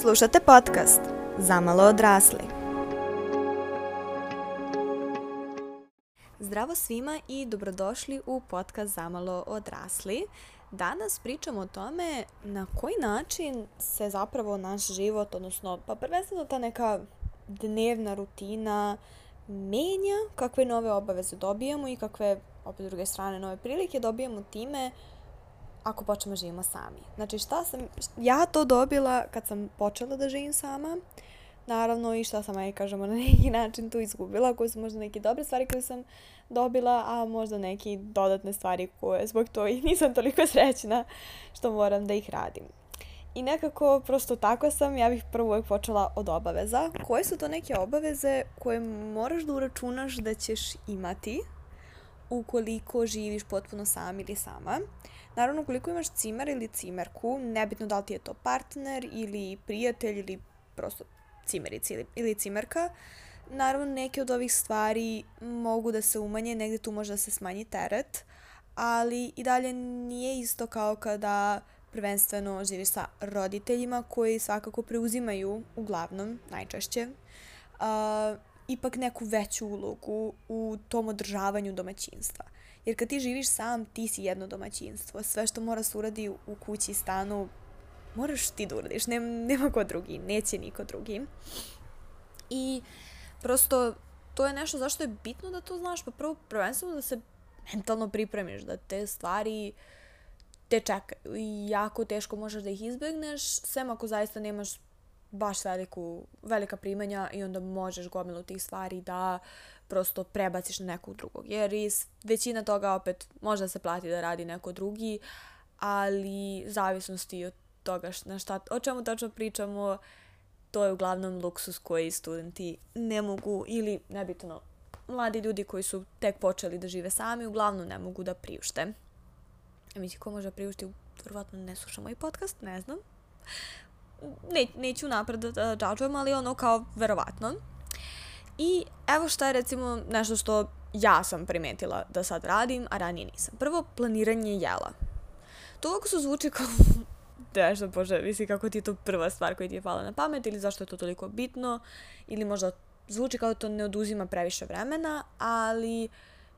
Slušate podcast Zamalo odrasli. Zdravo svima i dobrodošli u podcast Zamalo odrasli. Danas pričamo o tome na koji način se zapravo naš život, odnosno pa prvenstveno ta neka dnevna rutina menja, kakve nove obaveze dobijamo i kakve, opet druge strane, nove prilike dobijamo time ako počnemo da živimo sami. Znači šta sam, ja to dobila kad sam počela da živim sama, naravno i šta sam, aj kažemo, na neki način tu izgubila, koje su možda neke dobre stvari koje sam dobila, a možda neki dodatne stvari koje zbog to i nisam toliko srećna što moram da ih radim. I nekako, prosto tako sam, ja bih prvo uvek počela od obaveza. Koje su to neke obaveze koje moraš da uračunaš da ćeš imati ukoliko živiš potpuno sam ili sama? Naravno, ukoliko imaš cimer ili cimerku, nebitno da li ti je to partner ili prijatelj ili prosto cimerica ili, ili cimerka, naravno neke od ovih stvari mogu da se umanje, negde tu može da se smanji teret, ali i dalje nije isto kao kada prvenstveno živiš sa roditeljima koji svakako preuzimaju, uglavnom, najčešće, uh, ipak neku veću ulogu u tom održavanju domaćinstva. Jer kad ti živiš sam, ti si jedno domaćinstvo. Sve što mora se uradi u kući stanu, moraš ti da uradiš. Nema, nema ko drugi, neće niko drugi. I prosto to je nešto zašto je bitno da to znaš, pa prvo prvenstveno da se mentalno pripremiš, da te stvari te čekaju i jako teško možeš da ih izbegneš, sem ako zaista nemaš baš veliku, velika primanja i onda možeš gomilu tih stvari da prosto prebaciš na nekog drugog. Jer iz većina toga opet može da se plati da radi neko drugi, ali zavisnosti od toga na šta, o čemu tačno pričamo, to je uglavnom luksus koji studenti ne mogu ili nebitno mladi ljudi koji su tek počeli da žive sami uglavnom ne mogu da priušte. Mislim, ko može da priušti, verovatno ne sluša moj podcast, ne znam. Ne, neću napred da džađujem, ali ono kao verovatno. I evo šta je recimo nešto što ja sam primetila da sad radim, a ranije nisam. Prvo, planiranje jela. To ovako se zvuči kao nešto, bože, misli kako ti je to prva stvar koja ti je pala na pamet ili zašto je to toliko bitno ili možda zvuči kao da to ne oduzima previše vremena, ali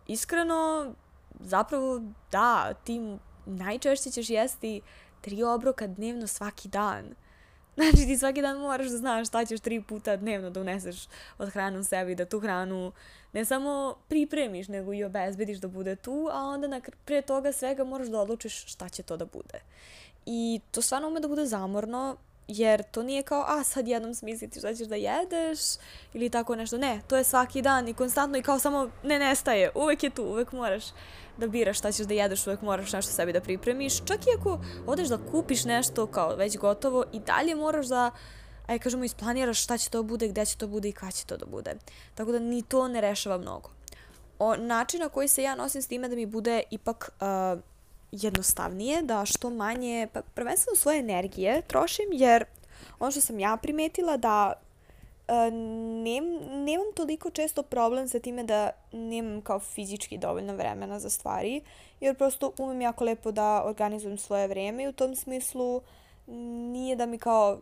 iskreno zapravo da, ti najčešće ćeš jesti tri obroka dnevno svaki dan. Znači ti svaki dan moraš da znaš šta ćeš tri puta dnevno da uneseš od hranu sebi, da tu hranu ne samo pripremiš, nego i obezbediš da bude tu, a onda na, pre toga svega moraš da odlučiš šta će to da bude. I to stvarno ume da bude zamorno, jer to nije kao, a sad jednom smisliti šta ćeš da jedeš ili tako nešto. Ne, to je svaki dan i konstantno i kao samo ne nestaje. Uvek je tu, uvek moraš da biraš šta ćeš da jedeš, uvek moraš nešto sebi da pripremiš. Čak i ako odeš da kupiš nešto kao već gotovo i dalje moraš da aj kažemo isplaniraš šta će to bude, gde će to bude i kada će to da bude. Tako da ni to ne rešava mnogo. O, način na koji se ja nosim s time da mi bude ipak uh, jednostavnije, da što manje, pa prvenstveno svoje energije trošim, jer ono što sam ja primetila da Uh, nem, nemam toliko često problem sa time da nemam kao fizički dovoljno vremena za stvari, jer prosto umem jako lepo da organizujem svoje vreme i u tom smislu nije da mi kao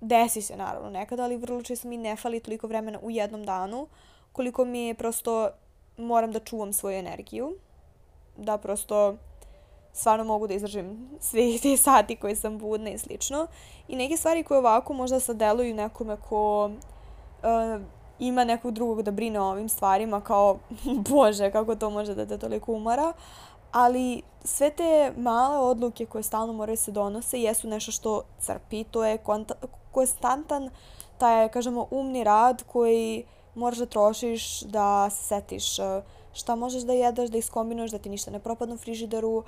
desi se naravno nekada, ali vrlo često mi ne fali toliko vremena u jednom danu, koliko mi je prosto moram da čuvam svoju energiju, da prosto stvarno mogu da izdržim sve te sati koje sam budna i slično. I neke stvari koje ovako možda sad deluju nekome ko uh, ima nekog drugog da brine o ovim stvarima kao, bože, kako to može da te toliko umara. Ali sve te male odluke koje stalno moraju se donose jesu nešto što crpi, to je konstantan taj, kažemo, umni rad koji moraš da trošiš da se setiš uh, šta možeš da jedeš, da iskombinuješ, da ti ništa ne propadne u frižideru, uh,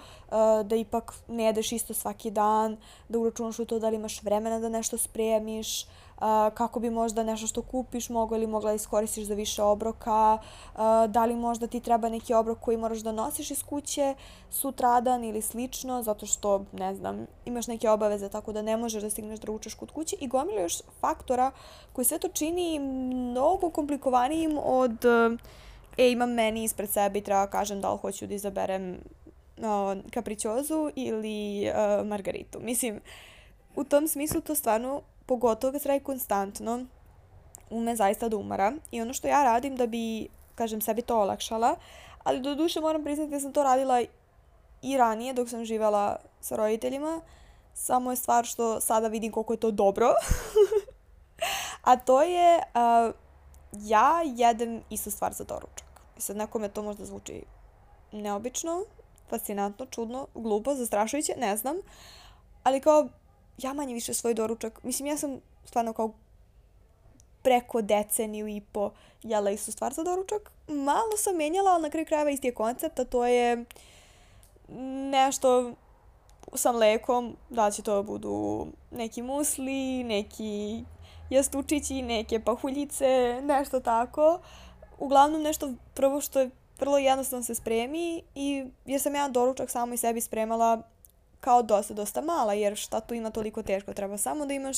da ipak ne jedeš isto svaki dan, da uračunaš u to da li imaš vremena da nešto spremiš, uh, kako bi možda nešto što kupiš moglo ili mogla da iskoristiš za više obroka, uh, da li možda ti treba neki obrok koji moraš da nosiš iz kuće sutradan ili slično, zato što, ne znam, imaš neke obaveze tako da ne možeš da stigneš da ručaš kod kuće i gomila još faktora koji sve to čini mnogo komplikovanijim od e, imam meni ispred sebe i treba kažem da li hoću da izaberem uh, kapričozu ili uh, margaritu. Mislim, u tom smislu to stvarno pogotovo kad se radi konstantno, ume zaista da umara. I ono što ja radim da bi, kažem, sebi to olakšala, ali do duše moram priznati da sam to radila i ranije dok sam živela sa roditeljima, samo je stvar što sada vidim koliko je to dobro. A to je, uh, ja jedem istu stvar za doručak. Sad nekome to možda zvuči neobično, fascinantno, čudno, glupo, zastrašujuće, ne znam. Ali kao, ja manje više svoj doručak, mislim, ja sam stvarno kao preko deceniju i po jela istu stvar za doručak. Malo sam menjala, ali na kraju krajeva isti je koncept, a to je nešto sa mlekom, da će to budu neki musli, neki jastučići, neke pahuljice, nešto tako. Uglavnom nešto prvo što je vrlo jednostavno se spremi i jer sam ja doručak samo i sebi spremala kao dosta, dosta mala, jer šta tu ima toliko teško, treba samo da imaš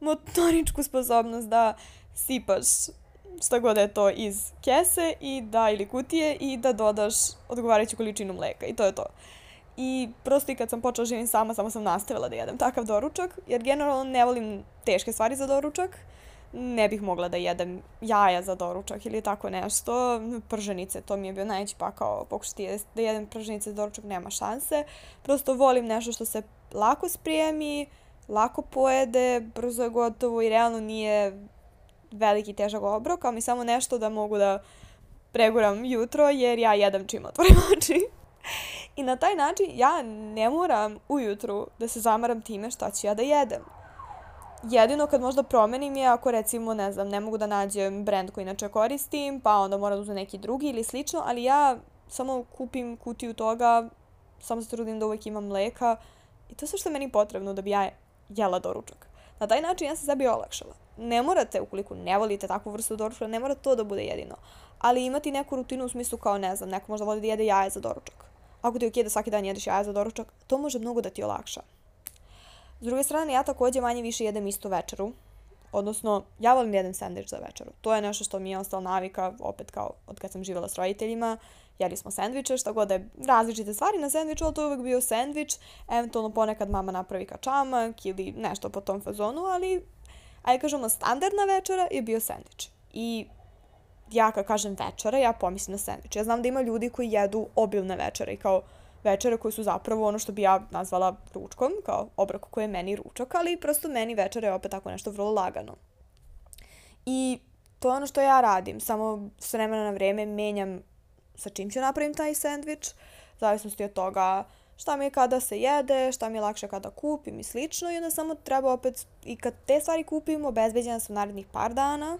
motoričku sposobnost da sipaš šta god je to iz kese i da ili kutije i da dodaš odgovarajuću količinu mleka i to je to. I prosto i kad sam počela živim sama, samo sam nastavila da jedem takav doručak, jer generalno ne volim teške stvari za doručak. Ne bih mogla da jedem jaja za doručak ili tako nešto. Prženice, to mi je bio najveći pakao pokušati da jedem prženice za doručak, nema šanse. Prosto volim nešto što se lako sprijemi, lako pojede, brzo je gotovo i realno nije veliki težak obrok, ali mi samo nešto da mogu da preguram jutro jer ja jedem čim otvorim oči. I na taj način ja ne moram ujutru da se zamaram time šta ću ja da jedem. Jedino kad možda promenim je ako recimo, ne znam, ne mogu da nađem brend koji inače koristim, pa onda moram da uzmem neki drugi ili slično, ali ja samo kupim kutiju toga, samo se trudim da uvek imam mleka i to sve što je meni potrebno da bi ja jela doručak. Na taj način ja se sebi olakšala. Ne morate, ukoliko ne volite takvu vrstu doručka, ne mora to da bude jedino. Ali imati neku rutinu u smislu kao, ne znam, neko možda voli da jede jaje za doručak ako ti je okej da svaki dan jedeš jaja za doručak, to može mnogo da ti olakša. S druge strane, ja takođe manje više jedem istu večeru. Odnosno, ja volim da jedem sandvič za večeru. To je nešto što mi je ostalo navika, opet kao od kad sam živjela s roditeljima. Jeli smo sandviče, šta god da je različite stvari na sandviču, ali to je uvek bio sandvič. Eventualno ponekad mama napravi kačamak ili nešto po tom fazonu, ali ajde kažemo standardna večera je bio sandvič. I ja kad kažem večera, ja pomislim na sandvič. Ja znam da ima ljudi koji jedu obilne večere i kao večere koje su zapravo ono što bi ja nazvala ručkom, kao obrok koji je meni ručak, ali prosto meni večera je opet tako nešto vrlo lagano. I to je ono što ja radim, samo s vremena na vreme menjam sa čim ću napravim taj sandvič, zavisnosti od toga šta mi je kada se jede, šta mi je lakše kada kupim i slično i onda samo treba opet i kad te stvari kupim, obezbeđena sam narednih par dana,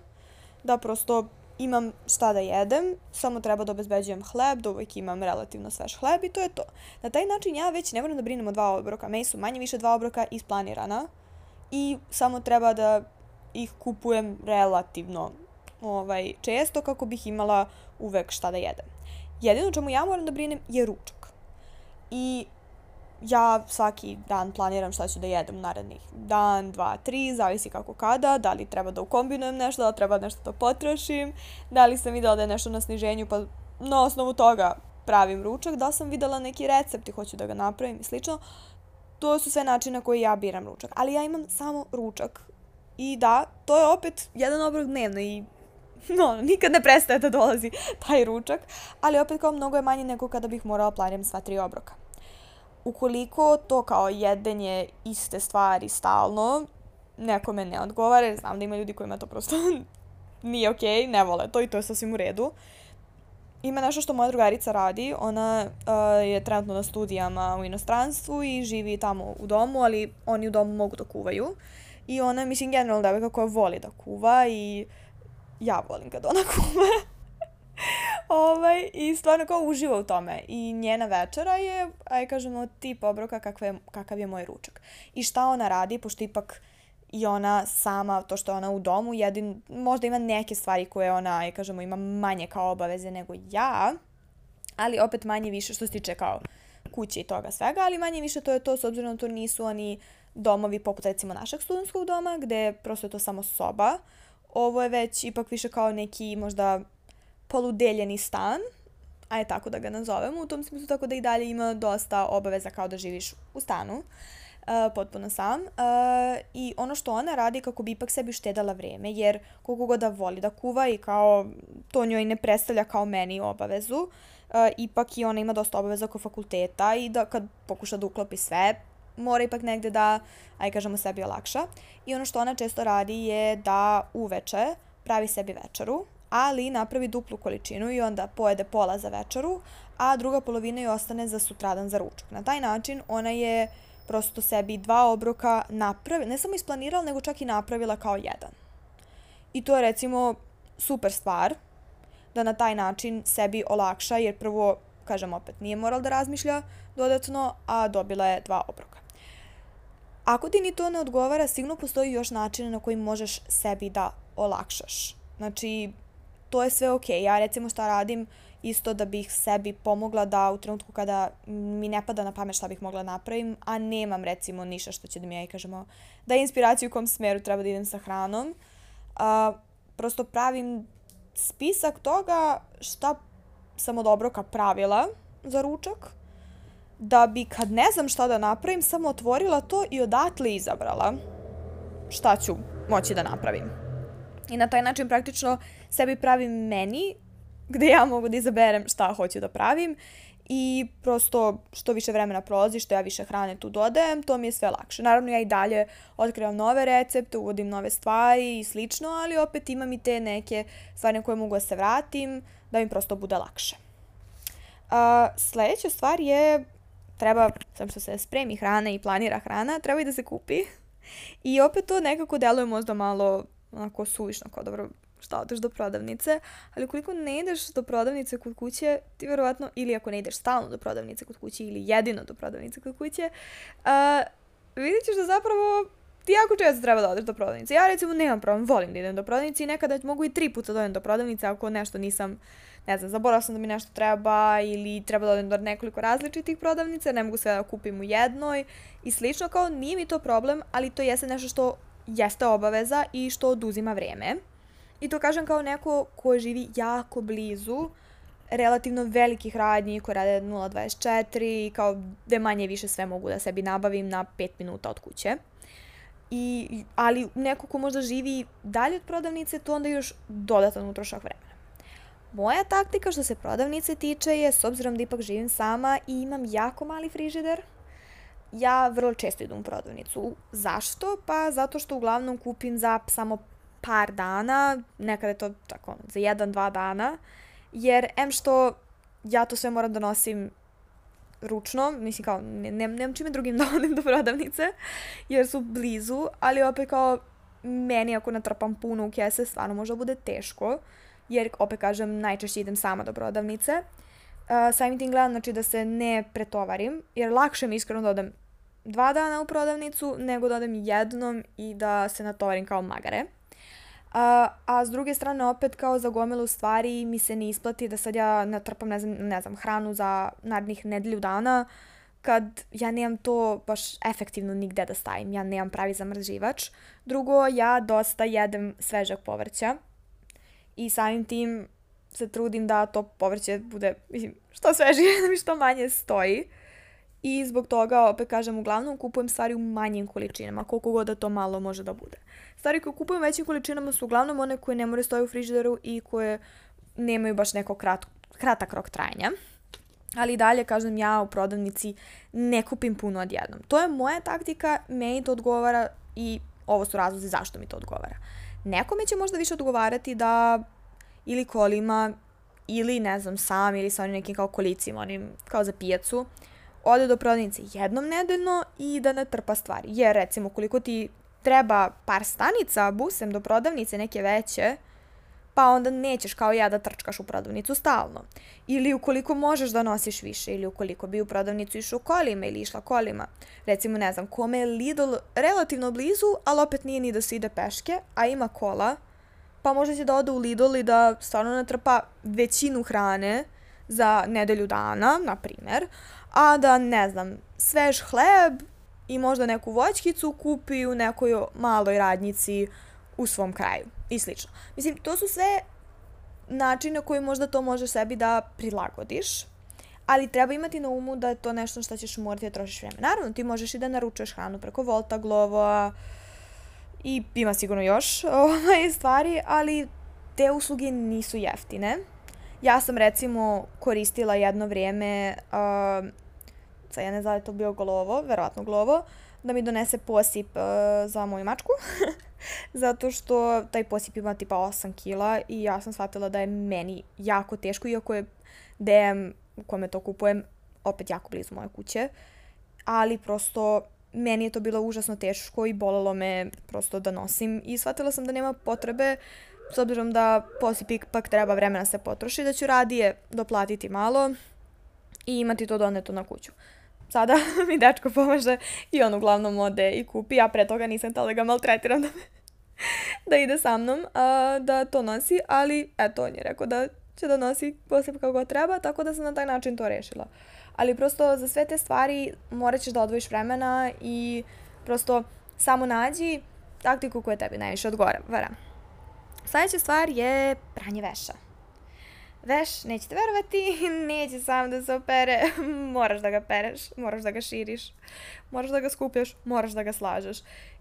da prosto imam šta da jedem, samo treba da obezbeđujem hleb, da uvijek imam relativno svež hleb i to je to. Na taj način ja već ne moram da brinem o dva obroka, meni su manje više dva obroka isplanirana i samo treba da ih kupujem relativno ovaj, često kako bih imala uvek šta da jedem. Jedino čemu ja moram da brinem je ručak. I ja svaki dan planiram šta ću da jedem narednih dan, dva, tri, zavisi kako kada, da li treba da ukombinujem nešto, da li treba nešto da potrošim, da li sam videla da je nešto na sniženju pa na osnovu toga pravim ručak, da sam videla neki recept i hoću da ga napravim i slično. To su sve načine koji ja biram ručak. Ali ja imam samo ručak. I da, to je opet jedan obrok dnevno i no, nikad ne prestaje da dolazi taj ručak, ali opet kao mnogo je manje nego kada bih morala planiram sva tri obroka ukoliko to kao jedenje iste stvari stalno nekome ne odgovara, znam da ima ljudi kojima to prosto nije okej, okay, ne vole to i to je sasvim u redu. Ima nešto što moja drugarica radi, ona uh, je trenutno na studijama u inostranstvu i živi tamo u domu, ali oni u domu mogu da kuvaju. I ona, mislim, generalno devojka koja voli da kuva i ja volim kad ona kuva ovaj, I stvarno kao uživa u tome. I njena večera je, aj kažemo, tip obroka kakve, kakav je moj ručak. I šta ona radi, pošto ipak i ona sama, to što ona u domu, jedin, možda ima neke stvari koje ona, aj kažemo, ima manje kao obaveze nego ja, ali opet manje više što se tiče kao kuće i toga svega, ali manje više to je to, s obzirom da to nisu oni domovi poput recimo našeg studentskog doma, gde prosto je to samo soba. Ovo je već ipak više kao neki možda poludeljeni stan, a je tako da ga nazovemo, u tom smislu tako da i dalje ima dosta obaveza kao da živiš u stanu. uh, potpuno sam. Uh, I ono što ona radi kako bi ipak sebi uštedala vreme, jer koliko god da voli da kuva i kao to njoj ne predstavlja kao meni obavezu, uh, ipak i ona ima dosta obaveza oko fakulteta i da kad pokuša da uklopi sve, mora ipak negde da, aj kažemo, sebi olakša. I ono što ona često radi je da uveče pravi sebi večeru, ali napravi duplu količinu i onda pojede pola za večeru, a druga polovina joj ostane za sutradan za ručak. Na taj način ona je prosto sebi dva obroka napravila, ne samo isplanirala, nego čak i napravila kao jedan. I to je recimo super stvar, da na taj način sebi olakša, jer prvo, kažem opet, nije moral da razmišlja dodatno, a dobila je dva obroka. Ako ti ni to ne odgovara, sigurno postoji još načina na koji možeš sebi da olakšaš. Znači, to je sve. Okay. Ja recimo šta radim isto da bih sebi pomogla da u trenutku kada mi ne pada na pamet šta bih mogla da napravim, a nemam recimo ništa što će da mi ja i kažemo da je inspiraciju u kom smeru treba da idem sa hranom. A, prosto pravim spisak toga šta sam od obroka pravila za ručak, da bi kad ne znam šta da napravim, samo otvorila to i odatle izabrala šta ću moći da napravim. I na taj način praktično sebi pravim meni gde ja mogu da izaberem šta hoću da pravim i prosto što više vremena prolazi, što ja više hrane tu dodajem, to mi je sve lakše. Naravno ja i dalje otkrivam nove recepte, uvodim nove stvari i slično, ali opet imam i te neke stvari na koje mogu da se vratim, da mi prosto bude lakše. A, sledeća stvar je, treba, sam što se spremi hrana i planira hrana, treba i da se kupi. I opet to nekako deluje možda malo onako suvišno, kao dobro, šta odeš do prodavnice, ali ukoliko ne ideš do prodavnice kod kuće, ti verovatno, ili ako ne ideš stalno do prodavnice kod kuće ili jedino do prodavnice kod kuće, uh, vidit ćeš da zapravo ti jako često treba da odeš do prodavnice. Ja recimo nemam problem, volim da idem do prodavnice i nekada mogu i tri puta da odem do prodavnice ako nešto nisam, ne znam, zaboravila sam da mi nešto treba ili treba da odem do nekoliko različitih prodavnica, ne mogu sve da kupim u jednoj i slično, kao nije mi to problem, ali to jeste nešto što jeste obaveza i što oduzima vreme. I to kažem kao neko ko živi jako blizu relativno velikih radnji koje rade 0.24 i kao da manje više sve mogu da sebi nabavim na 5 minuta od kuće. I, ali neko ko možda živi dalje od prodavnice, to onda još dodatan utrošak vremena. Moja taktika što se prodavnice tiče je, s obzirom da ipak živim sama i imam jako mali frižider, ja vrlo često idem u prodavnicu. Zašto? Pa zato što uglavnom kupim za samo par dana, nekada je to tako za jedan, dva dana, jer em što ja to sve moram da nosim ručno, mislim kao, ne, ne, nemam čime drugim da odem do prodavnice, jer su blizu, ali opet kao meni ako natrpam puno u kese, stvarno možda bude teško, jer opet kažem, najčešće idem sama do prodavnice. Uh, samim tim gledam, znači da se ne pretovarim, jer lakše mi iskreno da odem dva dana u prodavnicu nego da odem jednom i da se natovarim kao magare. A, a s druge strane opet kao za gomilu stvari mi se ne isplati da sad ja natrpam ne znam, ne znam hranu za narednih nedelju dana kad ja nemam to baš efektivno nigde da stavim. Ja nemam pravi zamrživač. Drugo, ja dosta jedem svežeg povrća i samim tim se trudim da to povrće bude, mislim, što svežije, da mi što manje stoji. Uh, i zbog toga, opet kažem, uglavnom kupujem stvari u manjim količinama, koliko god da to malo može da bude. Stvari koje kupujem u većim količinama su uglavnom one koje ne moraju stoji u frižideru i koje nemaju baš neko krat, kratak rok trajanja. Ali dalje, kažem, ja u prodavnici ne kupim puno odjednom. To je moja taktika, meni to odgovara i ovo su razlozi zašto mi to odgovara. Nekome će možda više odgovarati da ili kolima ili ne znam sam ili sa onim nekim kao kolicima, onim kao za pijacu, uh, ode do prodavnice jednom nedeljno i da ne trpa stvari. Jer recimo koliko ti treba par stanica busem do prodavnice neke veće, pa onda nećeš kao ja da trčkaš u prodavnicu stalno. Ili ukoliko možeš da nosiš više, ili ukoliko bi u prodavnicu išao kolima ili išla kolima. Recimo, ne znam, kome je Lidl relativno blizu, ali opet nije ni da se ide peške, a ima kola, pa možda će da ode u Lidl i da stvarno natrpa većinu hrane za nedelju dana, na primer, a da, ne znam, svež hleb i možda neku voćkicu kupi u nekoj maloj radnjici u svom kraju i slično. Mislim, to su sve načine koji možda to možeš sebi da prilagodiš, ali treba imati na umu da je to nešto što ćeš morati da trošiš vreme. Naravno, ti možeš i da naručuješ hranu preko Volta, Glovo i ima sigurno još ovaj, stvari, ali te usluge nisu jeftine. Ja sam recimo koristila jedno vrijeme, uh, sad ja ne znam da je to bio Glovo, verovatno Glovo, da mi donese posip uh, za moju mačku. Zato što taj posip ima tipa 8 kila i ja sam shvatila da je meni jako teško, iako je DM u kome to kupujem opet jako blizu moje kuće. Ali prosto meni je to bilo užasno teško i bolelo me prosto da nosim i shvatila sam da nema potrebe s obzirom da posip ipak treba vremena se potroši, da ću radije doplatiti malo i imati to doneto na kuću. Sada mi dečko pomaže i on uglavnom ode i kupi, ja pre toga nisam tala ga maltretiram da, me, da ide sa mnom, a, da to nosi, ali eto, on je rekao da će da nosi posip kako treba, tako da sam na taj način to rešila. Ali prosto za sve te stvari morat ćeš da odvojiš vremena i prosto samo nađi taktiku koja tebi najviše odgovara. Sljedeća stvar je pranje veša. Veš, nećete verovati, neće sam da se opere, moraš da ga pereš, moraš da ga širiš, moraš da ga skupljaš, moraš da ga slažeš.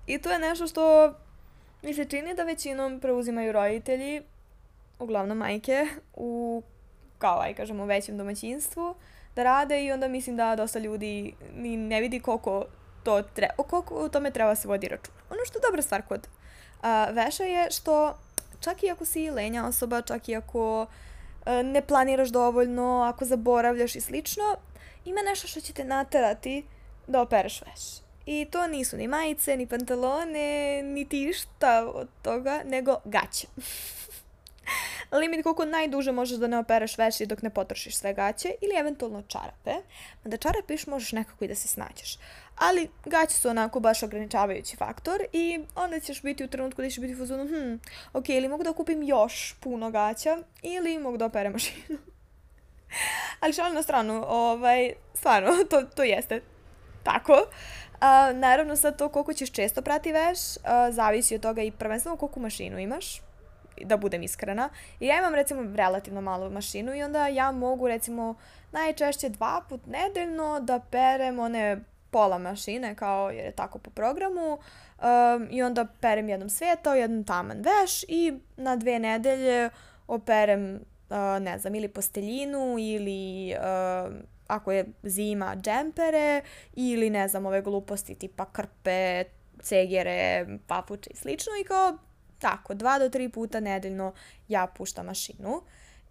I to je nešto što mi se čini da većinom preuzimaju roditelji, uglavnom majke, u, kao aj kažemo, većem domaćinstvu, da rade i onda mislim da dosta ljudi ni ne vidi koliko to treba, koliko u tome treba se vodi račun. Ono što je dobra stvar kod uh, veša je što čak i ako si lenja osoba, čak i ako uh, ne planiraš dovoljno, ako zaboravljaš i slično, ima nešto što će te naterati da opereš veš. I to nisu ni majice, ni pantalone, niti šta od toga, nego gaće. limit koliko najduže možeš da ne opereš veši dok ne potrošiš sve gaće ili eventualno čarape. Da čarape možeš nekako i da se snađeš. Ali gaće su onako baš ograničavajući faktor i onda ćeš biti u trenutku da ćeš biti u fazonu, hm, ok, ili mogu da kupim još puno gaća ili mogu da operem mašinu. Ali šalim na stranu, ovaj, stvarno, to, to jeste tako. Uh, naravno sad to koliko ćeš često prati veš, uh, zavisi od toga i prvenstveno koliko mašinu imaš da budem iskrena. I ja imam recimo relativno malu mašinu i onda ja mogu recimo najčešće dva put nedeljno da perem one pola mašine kao jer je tako po programu um, i onda perem jednom svetao, jednom taman veš i na dve nedelje operem uh, ne znam ili posteljinu ili uh, ako je zima džempere ili ne znam ove gluposti tipa krpe, cegere, papuče i slično i kao tako, dva do tri puta nedeljno ja puštam mašinu.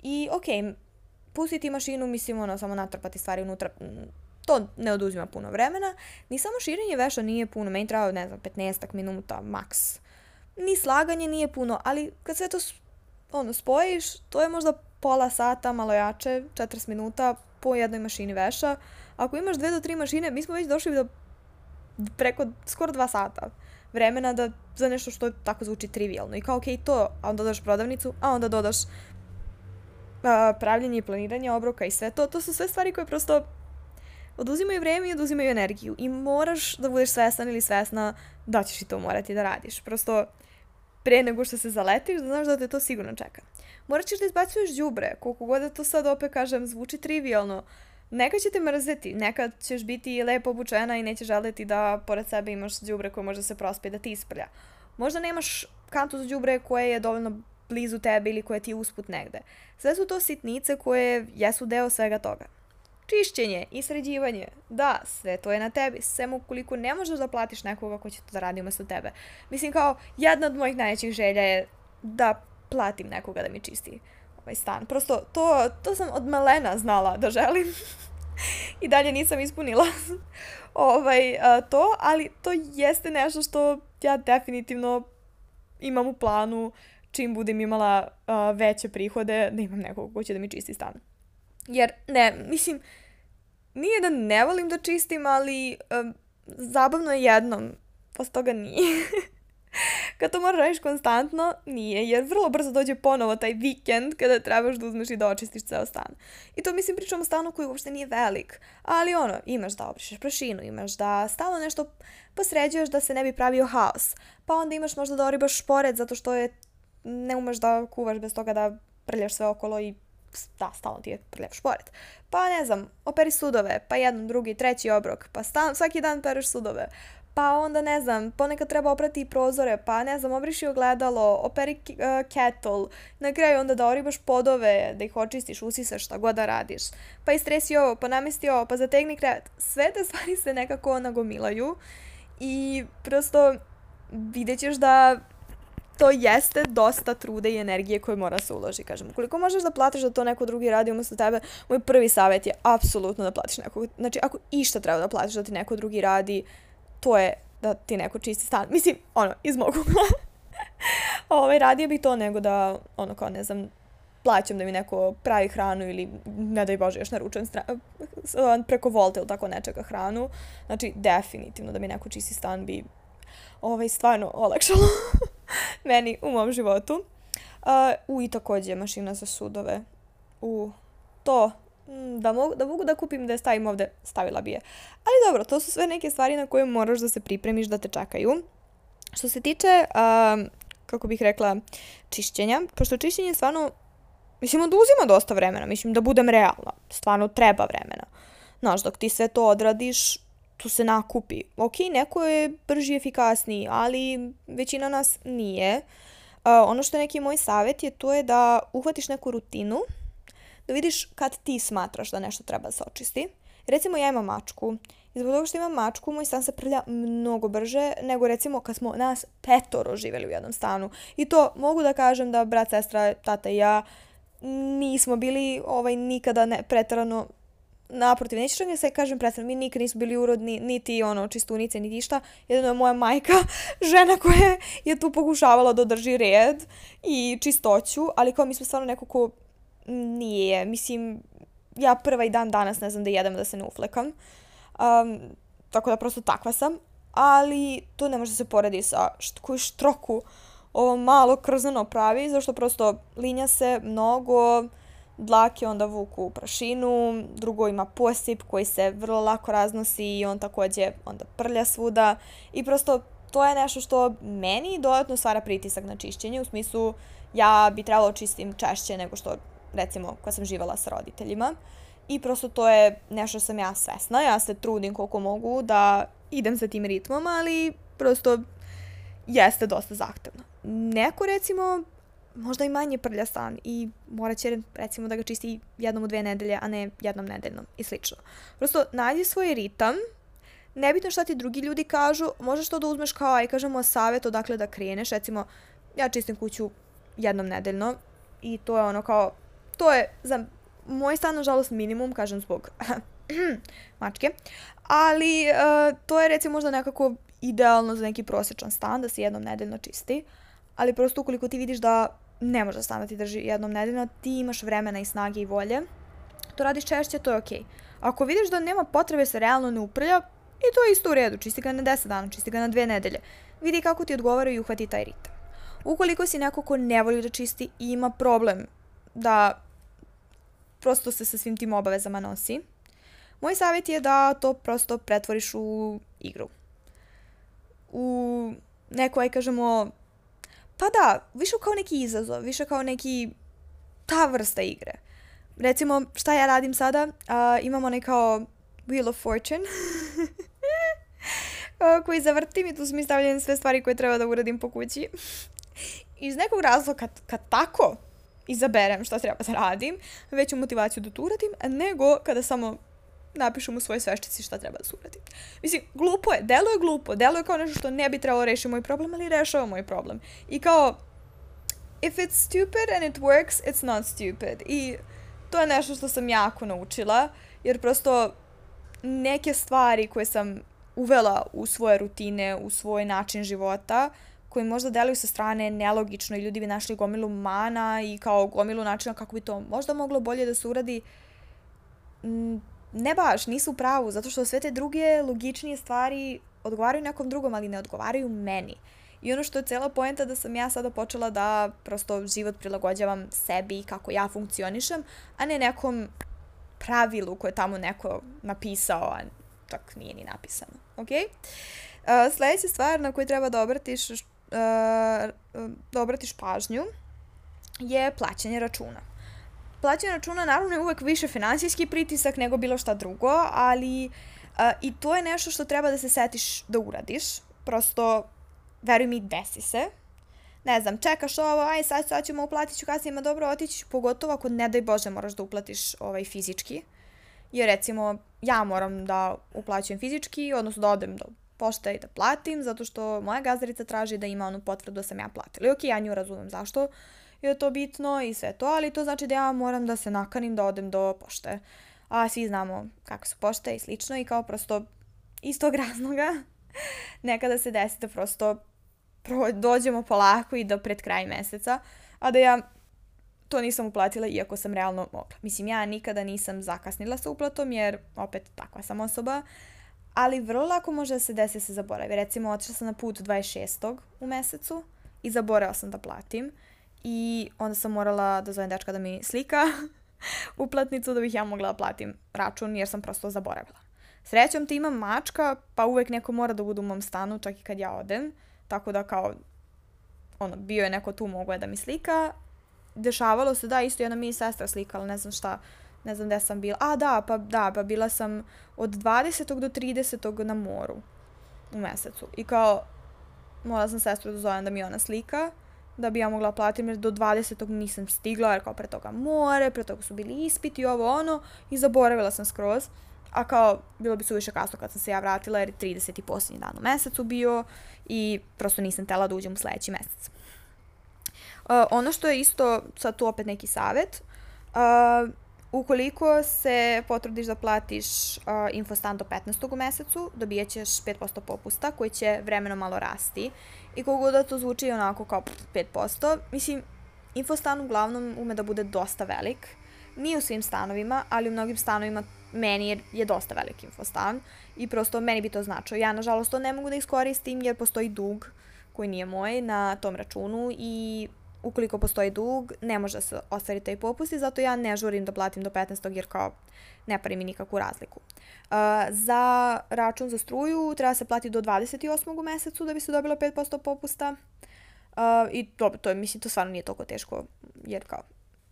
I okej, okay, pustiti mašinu, mislim, ono, samo natrpati stvari unutra, to ne oduzima puno vremena. Ni samo širenje veša nije puno, meni treba, ne znam, 15 minuta, maks. Ni slaganje nije puno, ali kad sve to ono, spojiš, to je možda pola sata, malo jače, 40 minuta po jednoj mašini veša. Ako imaš dve do tri mašine, mi smo već došli do preko skoro dva sata vremena da, za nešto što tako zvuči trivialno. I kao, okej, okay, to, a onda dodaš prodavnicu, a onda dodaš a, pravljenje i planiranje obroka i sve to. To su sve stvari koje prosto oduzimaju vreme i oduzimaju energiju. I moraš da budeš svestan ili svesna da ćeš i to morati da radiš. Prosto, pre nego što se zaletiš, da znaš da te to sigurno čeka. Morat ćeš da izbacuješ đubre, koliko god da to sad opet kažem, zvuči trivialno, Nekad će te mrzeti, nekad ćeš biti lepo obučena i neće želeti da pored sebe imaš đubre koje može se prospe da ti isprlja. Možda nemaš kantu za đubre koje je dovoljno blizu tebe ili koje ti je usput negde. Sve su to sitnice koje jesu deo svega toga. Čišćenje i sređivanje, da, sve to je na tebi, sem ukoliko ne možeš da platiš nekoga ko će to da radi umesto tebe. Mislim kao, jedna od mojih najvećih želja je da platim nekoga da mi čisti ovaj stan. Prosto to, to sam od malena znala da želim. I dalje nisam ispunila ovaj, a, to, ali to jeste nešto što ja definitivno imam u planu čim budem imala a, veće prihode da imam nekog ko će da mi čisti stan. Jer, ne, mislim, nije da ne volim da čistim, ali a, zabavno je jednom, posle toga nije. kad to moraš radiš konstantno, nije, jer vrlo brzo dođe ponovo taj vikend kada trebaš da uzmeš i da očistiš ceo stan. I to mislim pričam o stanu koji uopšte nije velik, ali ono, imaš da obrišeš prašinu, imaš da stalno nešto posređuješ da se ne bi pravio haos, pa onda imaš možda da oribaš šporet zato što je ne umeš da kuvaš bez toga da prljaš sve okolo i da, stalno ti je prljap šporet. Pa ne znam, operi sudove, pa jedan, drugi, treći obrok, pa stal, svaki dan pereš sudove. Pa onda, ne znam, ponekad treba oprati prozore, pa ne znam, obriši ogledalo, operi uh, kettle, na kraju onda da oribaš podove, da ih očistiš, usisaš, šta god da radiš. Pa istresi ovo, pa namesti ovo, pa zategni krevet. Sve te stvari se nekako nagomilaju i prosto vidjet ćeš da to jeste dosta truda i energije koje mora se uloži, kažem. Ukoliko možeš da platiš da to neko drugi radi umesto tebe, moj prvi savjet je apsolutno da platiš nekog. Znači, ako išta treba da platiš da ti neko drugi radi, to je da ti neko čisti stan. Mislim, ono, iz mog ovaj, radije bi to nego da, ono, kao, ne znam, plaćam da mi neko pravi hranu ili, ne daj Bože, još naručujem preko Volte ili tako nečega hranu. Znači, definitivno da mi neko čisti stan bi ovaj, stvarno olakšalo meni u mom životu. Uh, u i takođe mašina za sudove. U to mm, da mogu, da mogu da kupim da je stavim ovde, stavila bi je. Ali dobro, to su sve neke stvari na koje moraš da se pripremiš da te čekaju. Što se tiče, uh, kako bih rekla, čišćenja, pošto čišćenje stvarno, mislim, oduzima dosta vremena, mislim da budem realna, stvarno treba vremena. Znaš, dok ti sve to odradiš, tu se nakupi. Ok, neko je brži i efikasniji, ali većina nas nije. Uh, ono što je neki moj savjet je to je da uhvatiš neku rutinu, da vidiš kad ti smatraš da nešto treba da se očisti. Recimo ja imam mačku i zbog toga što imam mačku, moj stan se prlja mnogo brže nego recimo kad smo nas petoro živeli u jednom stanu. I to mogu da kažem da brat, sestra, tata i ja nismo bili ovaj nikada ne pretarano naprotiv, nećeš da se kažem predstavno, mi nikad nismo bili urodni, niti ono, čistunice, niti išta. Jedno je moja majka, žena koja je tu pokušavala da održi red i čistoću, ali kao mi smo stvarno neko ko nije, mislim, ja prva i dan danas ne znam da jedem da se ne uflekam. Um, tako da prosto takva sam, ali to ne može da se poredi sa št koju štroku ovo malo krzano pravi, zašto prosto linja se mnogo, dlake onda vuku prašinu, drugo ima posip koji se vrlo lako raznosi i on takođe onda prlja svuda i prosto to je nešto što meni dodatno stvara pritisak na čišćenje u smislu ja bi trebalo čistim češće nego što recimo kad sam živala sa roditeljima i prosto to je nešto sam ja svesna, ja se trudim koliko mogu da idem sa tim ritmom, ali prosto jeste dosta zahtevno. Neko recimo možda i manje prlja stan i morat će recimo da ga čisti jednom u dve nedelje, a ne jednom nedeljnom i slično. Prosto nađi svoj ritam, nebitno šta ti drugi ljudi kažu, možeš to da uzmeš kao, aj kažemo, savjet odakle da kreneš, recimo, ja čistim kuću jednom nedeljno i to je ono kao, to je za moj stan, nažalost, minimum, kažem zbog mačke, ali uh, to je recimo možda nekako idealno za neki prosječan stan da se jednom nedeljno čisti, ali prosto ukoliko ti vidiš da ne može da ti drži jednom nedeljno, ti imaš vremena i snage i volje, to radiš češće, to je okej. Okay. Ako vidiš da nema potrebe se realno ne uprlja, i to je isto u redu, čisti ga na 10 dana, čisti ga na dve nedelje. Vidi kako ti odgovara i uhvati taj ritam. Ukoliko si neko ko ne voli da čisti i ima problem da prosto se sa svim tim obavezama nosi, moj savjet je da to prosto pretvoriš u igru. U neko, aj kažemo, Pa da, više kao neki izazov, više kao neki ta vrsta igre. Recimo, šta ja radim sada? Uh, imamo onaj kao Wheel of Fortune koji zavrtim i tu su mi stavljene sve stvari koje treba da uradim po kući. Iz nekog razloga kad, kad tako izaberem šta treba da radim, veću motivaciju da to uradim, nego kada samo napišem u svojoj sveščici šta treba da se uradi. Mislim, glupo je, delo je glupo, delo je kao nešto što ne bi trebalo rešiti moj problem, ali rešava moj problem. I kao, if it's stupid and it works, it's not stupid. I to je nešto što sam jako naučila, jer prosto neke stvari koje sam uvela u svoje rutine, u svoj način života, koji možda deluju sa strane nelogično i ljudi bi našli gomilu mana i kao gomilu načina kako bi to možda moglo bolje da se uradi, ne baš, nisu u pravu, zato što sve te druge logičnije stvari odgovaraju nekom drugom, ali ne odgovaraju meni. I ono što je cela poenta da sam ja sada počela da prosto život prilagođavam sebi kako ja funkcionišem, a ne nekom pravilu koje je tamo neko napisao, a čak nije ni napisano. Ok? Uh, sledeća stvar na koju treba da obratiš, uh, da obratiš pažnju je plaćanje računa plaćanje računa naravno je uvek više finansijski pritisak nego bilo šta drugo, ali uh, i to je nešto što treba da se setiš da uradiš. Prosto, veruj mi, desi se. Ne znam, čekaš ovo, aj sad, sad ćemo uplatit ću kasnije, ma dobro, otići pogotovo ako ne daj Bože moraš da uplatiš ovaj fizički. Jer recimo, ja moram da uplaćujem fizički, odnosno da odem do pošte i da platim, zato što moja gazdarica traži da ima onu potvrdu da sam ja platila. I ok, ja nju razumem zašto je to bitno i sve to, ali to znači da ja moram da se nakanim da odem do pošte. A svi znamo kako su pošte i slično i kao prosto iz tog razloga nekada se desi da prosto dođemo polako i do pred kraj meseca, a da ja to nisam uplatila iako sam realno mogla. Mislim, ja nikada nisam zakasnila sa uplatom jer opet takva sam osoba, ali vrlo lako može da se desi da se zaboravi. Recimo, otišla sam na put 26. u mesecu i zaboravila sam da platim i onda sam morala da zovem dečka da mi slika uplatnicu da bih ja mogla da platim račun jer sam prosto zaboravila. Srećom ti imam mačka, pa uvek neko mora da bude u mom stanu čak i kad ja odem, tako da kao ono, bio je neko tu mogo je da mi slika. Dešavalo se, da, isto jedna mi sestra slikala, ne znam šta, ne znam gde sam bila. A, da, pa da, pa bila sam od 20. do 30. na moru u mesecu. I kao, morala sam sestru da zovem da mi ona slika da bi ja mogla platiti, jer do 20. nisam stigla, jer kao pre toga more, pre toga su bili ispiti, ovo ono, i zaboravila sam skroz. A kao, bilo bi suviše kasno kad sam se ja vratila, jer je 30. posljednji dan u mesecu bio i prosto nisam tela da uđem u sledeći mesec. Uh, ono što je isto, sad tu opet neki savet, uh, Ukoliko se potrudiš da platiš uh, infostan do 15. u mesecu, dobijat ćeš 5% popusta koji će vremeno malo rasti. I koliko da to zvuči onako kao 5%, mislim, infostan uglavnom ume da bude dosta velik. Nije u svim stanovima, ali u mnogim stanovima meni je, je dosta velik infostan i prosto meni bi to značilo. Ja, nažalost, to ne mogu da iskoristim jer postoji dug koji nije moj na tom računu i ukoliko postoji dug, ne može da se ostvari taj popust i zato ja ne žurim da platim do 15. jer kao ne pari mi nikakvu razliku. Uh, za račun za struju treba se plati do 28. u mesecu da bi se dobilo 5% popusta. Uh, I dobro, to je, mislim, to stvarno nije toliko teško, jer kao,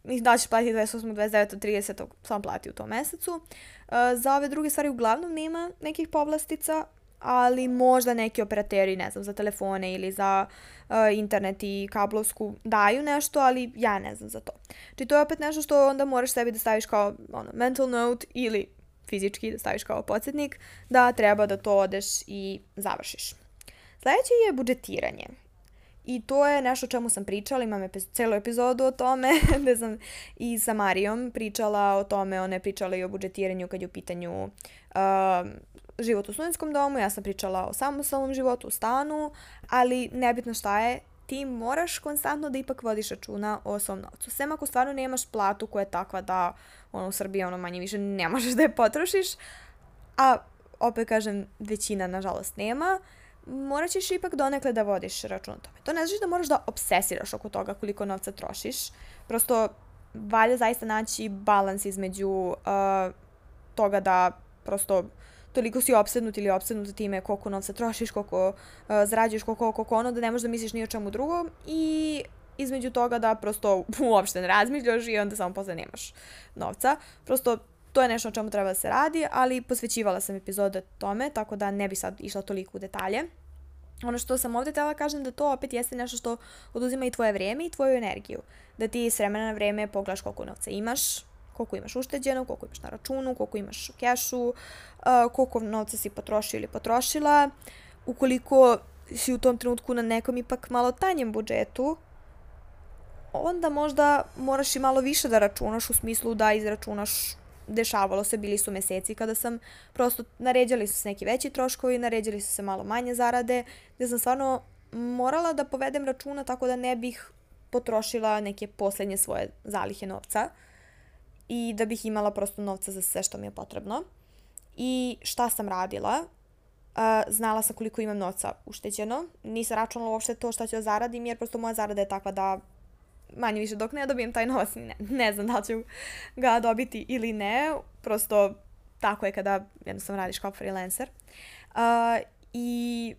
mislim, da ćeš platiti 28. 29. 30. samo plati u tom mesecu. Uh, za ove druge stvari uglavnom nema nekih povlastica, ali možda neki operateri, ne znam, za telefone ili za uh, internet i kablovsku daju nešto, ali ja ne znam za to. Znači to je opet nešto što onda moraš sebi da staviš kao ono, mental note ili fizički da staviš kao podsjetnik da treba da to odeš i završiš. Sledeće je budžetiranje. I to je nešto o čemu sam pričala, imam epiz celu epizodu o tome, gde sam i sa Marijom pričala o tome, ona je pričala i o budžetiranju kad je u pitanju uh, život u studentskom domu, ja sam pričala o samostalnom životu u stanu, ali nebitno šta je, ti moraš konstantno da ipak vodiš računa o svom novcu. Sem ako stvarno nemaš platu koja je takva da ono, u Srbiji ono manje više ne možeš da je potrošiš, a opet kažem većina nažalost nema, morat ćeš ipak donekle da vodiš račun o tome. To ne znači da moraš da obsesiraš oko toga koliko novca trošiš. Prosto valja zaista naći balans između uh, toga da prosto toliko si opsednut ili opsednut time koliko novca trošiš, koliko uh, zarađuješ, koliko, koliko ono, da ne možeš da misliš ni o čemu drugom i između toga da prosto uopšte ne razmišljaš i onda samo posle nemaš novca. Prosto to je nešto o čemu treba da se radi, ali posvećivala sam epizode tome, tako da ne bi sad išla toliko u detalje. Ono što sam ovde tela kažem da to opet jeste nešto što oduzima i tvoje vreme i tvoju energiju. Da ti s vremena na vreme pogledaš koliko novca imaš, koliko imaš ušteđeno, koliko imaš na računu, koliko imaš u kešu, uh, koliko novca si potrošio ili potrošila. Ukoliko si u tom trenutku na nekom ipak malo tanjem budžetu, onda možda moraš i malo više da računaš u smislu da izračunaš dešavalo se, bili su meseci kada sam prosto, naređali su se neki veći troškovi, naređali su se malo manje zarade, gde sam stvarno morala da povedem računa tako da ne bih potrošila neke poslednje svoje zalihe novca i da bih imala prosto novca za sve što mi je potrebno. I šta sam radila? Uh, znala sam koliko imam novca ušteđeno. Nisam računala uopšte to šta ću da zaradim, jer prosto moja zarada je takva da manje više dok ne dobijem taj novac, ne, ne znam da ću ga dobiti ili ne. Prosto tako je kada jednostavno radiš kao freelancer. Uh, I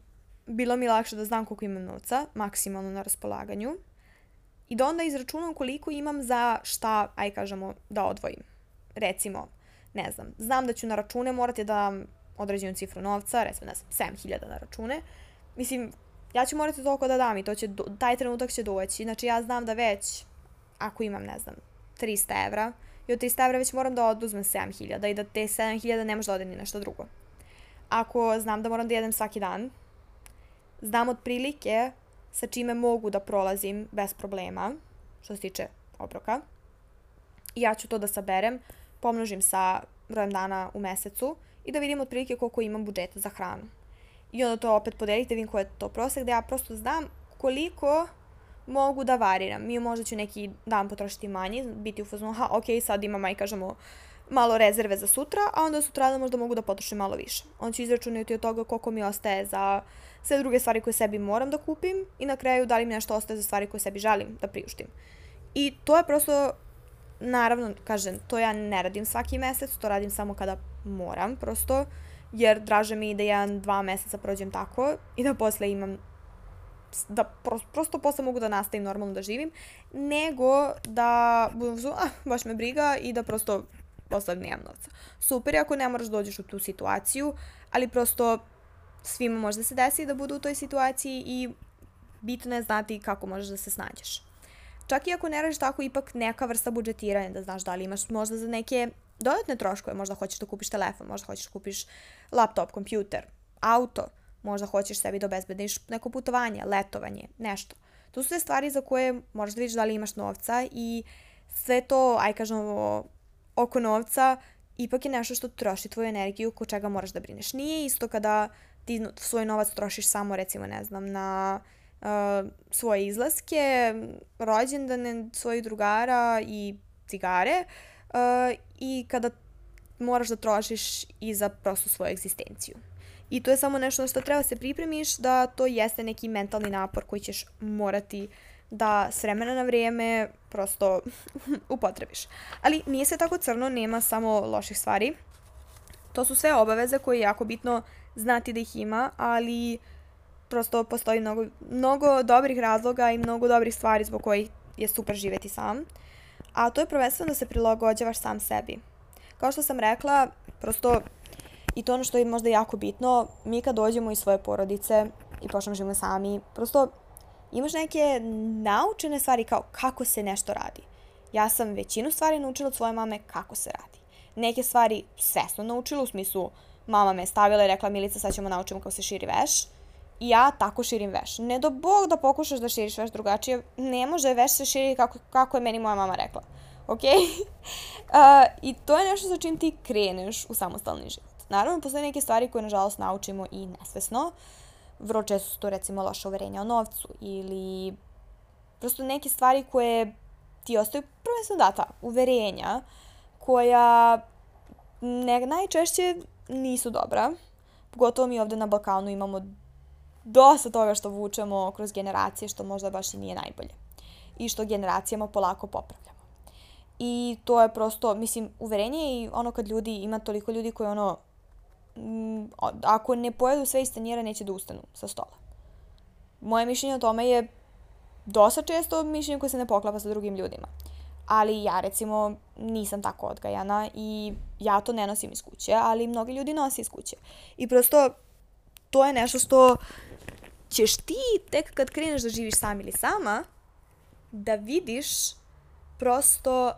bilo mi lakše da znam koliko imam novca, maksimalno na raspolaganju. I da onda izračunam koliko imam za šta, aj kažemo, da odvojim. Recimo, ne znam, znam da ću na račune morati da dam određenu cifru novca, recimo, ne znam, 7000 na račune. Mislim, ja ću morati toliko da dam i to će, taj trenutak će doći. Znači, ja znam da već, ako imam, ne znam, 300 evra, i od 300 evra već moram da oduzmem 7000 i da te 7000 ne može da ode ni nešto drugo. Ako znam da moram da jedem svaki dan, znam otprilike sa čime mogu da prolazim bez problema, što se tiče obroka. I ja ću to da saberem, pomnožim sa brojem dana u mesecu i da vidim otprilike koliko imam budžeta za hranu. I onda to opet podelite, da vidim koji je to prosek, da ja prosto znam koliko mogu da variram. Mi možda ću neki dan potrošiti manje, biti u fazonu, aha, ok, sad imam, aj kažemo, malo rezerve za sutra, a onda sutra da možda mogu da potrošim malo više. On će izračunati od toga koliko mi ostaje za sve druge stvari koje sebi moram da kupim i na kraju da li mi nešto ostaje za stvari koje sebi želim da priuštim. I to je prosto, naravno, kažem, to ja ne radim svaki mesec, to radim samo kada moram, prosto, jer draže mi da jedan, dva meseca prođem tako i da posle imam da prosto, prosto posle mogu da nastavim normalno da živim, nego da budem ah, baš me briga i da prosto posle nemam novca. Super je ako ne moraš da dođeš u tu situaciju, ali prosto svima može da se desi da budu u toj situaciji i bitno je znati kako možeš da se snađeš. Čak i ako ne radiš tako, ipak neka vrsta budžetiranja, da znaš da li imaš možda za neke dodatne troškove, možda hoćeš da kupiš telefon, možda hoćeš da kupiš laptop, kompjuter, auto, možda hoćeš sebi da obezbediš neko putovanje, letovanje, nešto. To su sve stvari za koje možeš da vidiš da li imaš novca i sve to, aj kažemo, oko novca, ipak je nešto što troši tvoju energiju ko čega moraš da brineš. Nije isto kada ti svoj novac trošiš samo, recimo, ne znam, na uh, svoje izlaske, rođendane svojih drugara i cigare uh, i kada moraš da trošiš i za prosto svoju egzistenciju. I to je samo nešto na što treba se pripremiš da to jeste neki mentalni napor koji ćeš morati da s vremena na vrijeme prosto upotrebiš. Ali nije sve tako crno, nema samo loših stvari. To su sve obaveze koje je jako bitno znati da ih ima, ali prosto postoji mnogo, mnogo dobrih razloga i mnogo dobrih stvari zbog kojih je super živeti sam. A to je prvenstveno da se prilagođavaš sam sebi. Kao što sam rekla, prosto I to ono što je možda jako bitno, mi kad dođemo iz svoje porodice i počnemo živimo sami, prosto imaš neke naučene stvari kao kako se nešto radi. Ja sam većinu stvari naučila od svoje mame kako se radi. Neke stvari svesno naučila, u smislu mama me stavila i rekla Milica sad ćemo naučimo kako se širi veš. I ja tako širim veš. Ne do bog da pokušaš da širiš veš drugačije, ne može veš se širi kako, kako je meni moja mama rekla. Ok? uh, I to je nešto sa čim ti kreneš u samostalni život. Naravno, postoje neke stvari koje, nažalost, naučimo i nesvesno. Vrlo često su to, recimo, loše uverenja o novcu ili prosto neke stvari koje ti ostaju prvenstveno data, uverenja koja ne, najčešće nisu dobra. Pogotovo mi ovde na Balkanu imamo dosta toga što vučemo kroz generacije, što možda baš i nije najbolje. I što generacijama polako popravljamo. I to je prosto, mislim, uverenje i ono kad ljudi, ima toliko ljudi koji ono ako ne pojedu sve iz tanjira, neće da ustanu sa stola. Moje mišljenje o tome je dosta često mišljenje koje se ne poklapa sa drugim ljudima. Ali ja, recimo, nisam tako odgajana i ja to ne nosim iz kuće, ali mnogi ljudi nosi iz kuće. I prosto, to je nešto što ćeš ti tek kad kreneš da živiš sam ili sama, da vidiš prosto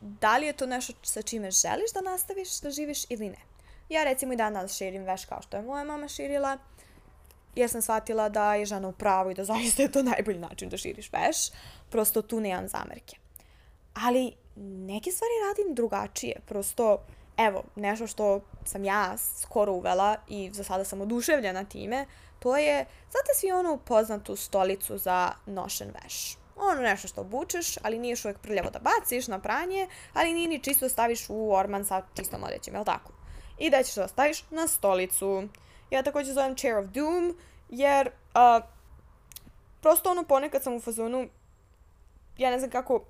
da li je to nešto sa čime želiš da nastaviš da živiš ili ne. Ja recimo i danas širim veš kao što je moja mama širila, jer sam shvatila da je žena u pravu i da zaista je to najbolji način da širiš veš. Prosto tu nemam zamerke. Ali neke stvari radim drugačije. Prosto, evo, nešto što sam ja skoro uvela i za sada sam oduševljena time, to je, znate svi onu poznatu stolicu za nošen veš. Ono nešto što obučeš, ali nije još uvek prljavo da baciš na pranje, ali nije ni čisto staviš u orman sa čistom odećem, jel tako? I da ćeš da staviš na stolicu. Ja takođe zovem Chair of Doom, jer uh, prosto ono ponekad sam u fazonu, ja ne znam kako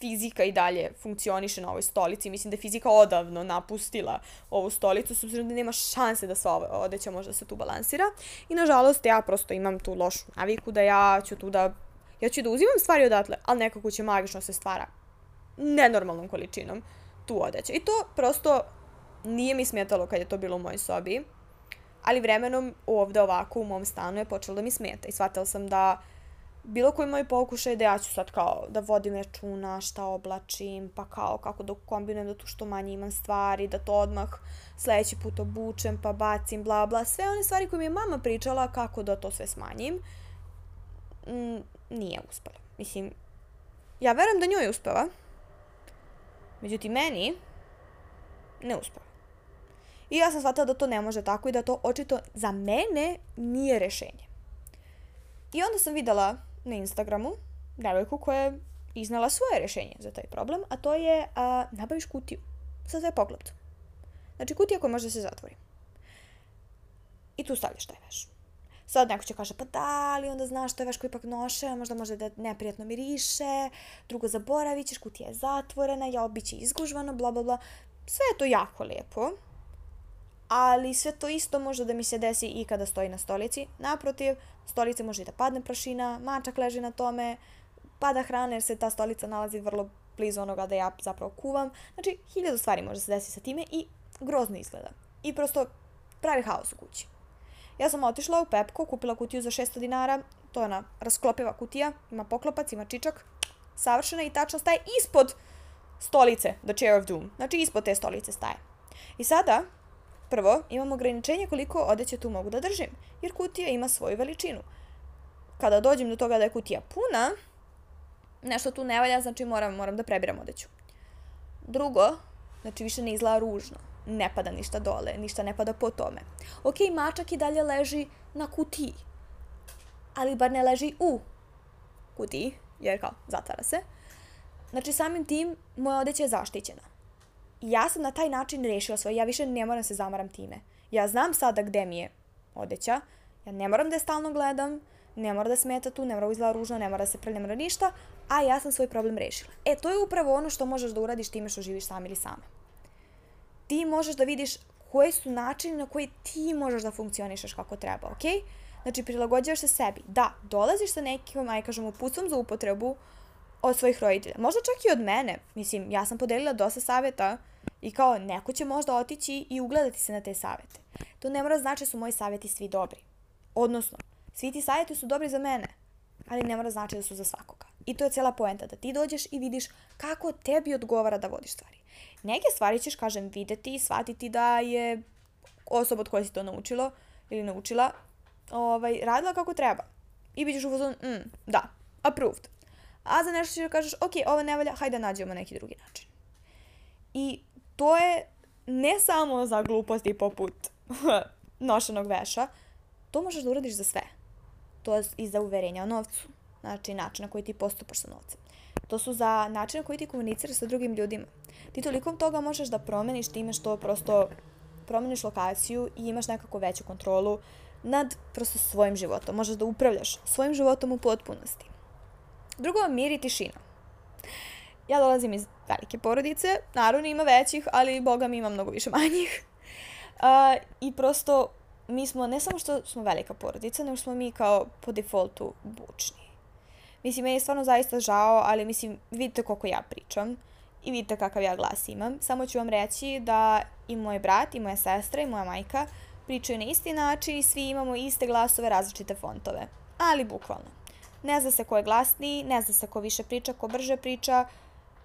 fizika i dalje funkcioniše na ovoj stolici. Mislim da je fizika odavno napustila ovu stolicu, s obzirom da nema šanse da sva odeća može da se tu balansira. I nažalost ja prosto imam tu lošu naviku da ja ću tu da Ja ću da uzimam stvari odatle, ali nekako će magično se stvara nenormalnom količinom tu odeće. I to prosto nije mi smetalo kad je to bilo u mojoj sobi, ali vremenom ovde ovako u mom stanu je počelo da mi smeta i shvatila sam da bilo koji moj pokušaj da ja ću sad kao da vodim računa šta oblačim, pa kao kako da kombinujem da tu što manje imam stvari, da to odmah sledeći put obučem, pa bacim, bla bla, sve one stvari koje mi je mama pričala kako da to sve smanjim, mm, nije uspela. Mislim, ja verujem da njoj uspeva, međutim meni ne uspeva. I ja sam shvatila da to ne može tako i da to očito za mene nije rešenje. I onda sam videla na Instagramu devojku koja je iznala svoje rešenje za taj problem, a to je a, nabaviš kutiju sa sve pogledom. Znači kutija koja može da se zatvori. I tu stavljaš taj veš. Sad neko će kaže, pa da, ali onda znaš to je veš koji ipak noše, možda može da neprijatno miriše, drugo zaboravit ćeš, kutija je zatvorena, ja biće izgužvano, bla, bla, bla. Sve je to jako lepo, ali sve to isto može da mi se desi i kada stoji na stolici. Naprotiv, stolice može i da padne prašina, mačak leži na tome, pada hrana jer se ta stolica nalazi vrlo blizu onoga da ja zapravo kuvam. Znači, hiljadu stvari može se desiti sa time i grozno izgleda. I prosto pravi haos u kući. Ja sam otišla u Pepko, kupila kutiju za 600 dinara, to je ona rasklopiva kutija, ima poklopac, ima čičak, savršena i tačno staje ispod stolice, the chair of doom. Znači, ispod te stolice staje. I sada, Prvo, imam ograničenje koliko odeće tu mogu da držim, jer kutija ima svoju veličinu. Kada dođem do toga da je kutija puna, nešto tu ne valja, znači moram, moram da prebiram odeću. Drugo, znači više ne izgleda ružno. Ne pada ništa dole, ništa ne pada po tome. Ok, mačak i dalje leži na kutiji, ali bar ne leži u kutiji, jer kao, zatvara se. Znači samim tim moja odeća je zaštićena ja sam na taj način rešila svoje, ja više ne moram se zamaram time. Ja znam sada gde mi je odeća, ja ne moram da je stalno gledam, ne mora da smeta tu, ne mora da izgleda ružno, ne mora da se prlja, ne mora ništa, a ja sam svoj problem rešila. E, to je upravo ono što možeš da uradiš time što živiš sam ili sama. Ti možeš da vidiš koji su načini na koji ti možeš da funkcionišeš kako treba, ok? Znači, prilagođavaš se sebi. Da, dolaziš sa nekim, aj kažemo, pucom za upotrebu, od svojih roditelja. Možda čak i od mene. Mislim, ja sam podelila dosta saveta i kao neko će možda otići i ugledati se na te savete. To ne mora znači su moji saveti svi dobri. Odnosno, svi ti saveti su dobri za mene, ali ne mora znači da su za svakoga. I to je cijela poenta, da ti dođeš i vidiš kako tebi odgovara da vodiš stvari. Neke stvari ćeš, kažem, videti i shvatiti da je osoba od koje si to naučilo ili naučila ovaj, radila kako treba. I bit ćeš u fazonu, mm, da, approved a za nešto ćeš da kažeš, ok, ovo ne valja, hajde da nađemo neki drugi način. I to je ne samo za gluposti poput nošenog veša, to možeš da uradiš za sve. To je i za uverenja o novcu, znači način na koji ti postupaš sa novcem. To su za način na koji ti komuniciraš sa drugim ljudima. Ti toliko toga možeš da promeniš time što prosto promeniš lokaciju i imaš nekako veću kontrolu nad prosto svojim životom. Možeš da upravljaš svojim životom u potpunosti. Drugo, mir i tišina. Ja dolazim iz velike porodice, naravno ima većih, ali boga mi ima mnogo više manjih. Uh, I prosto mi smo, ne samo što smo velika porodica, nego smo mi kao po defaultu bučni. Mislim, meni je stvarno zaista žao, ali mislim, vidite koliko ja pričam i vidite kakav ja glas imam. Samo ću vam reći da i moj brat, i moja sestra, i moja majka pričaju na isti način i svi imamo iste glasove, različite fontove. Ali bukvalno. Ne zna se ko je glasniji, ne zna se ko više priča, ko brže priča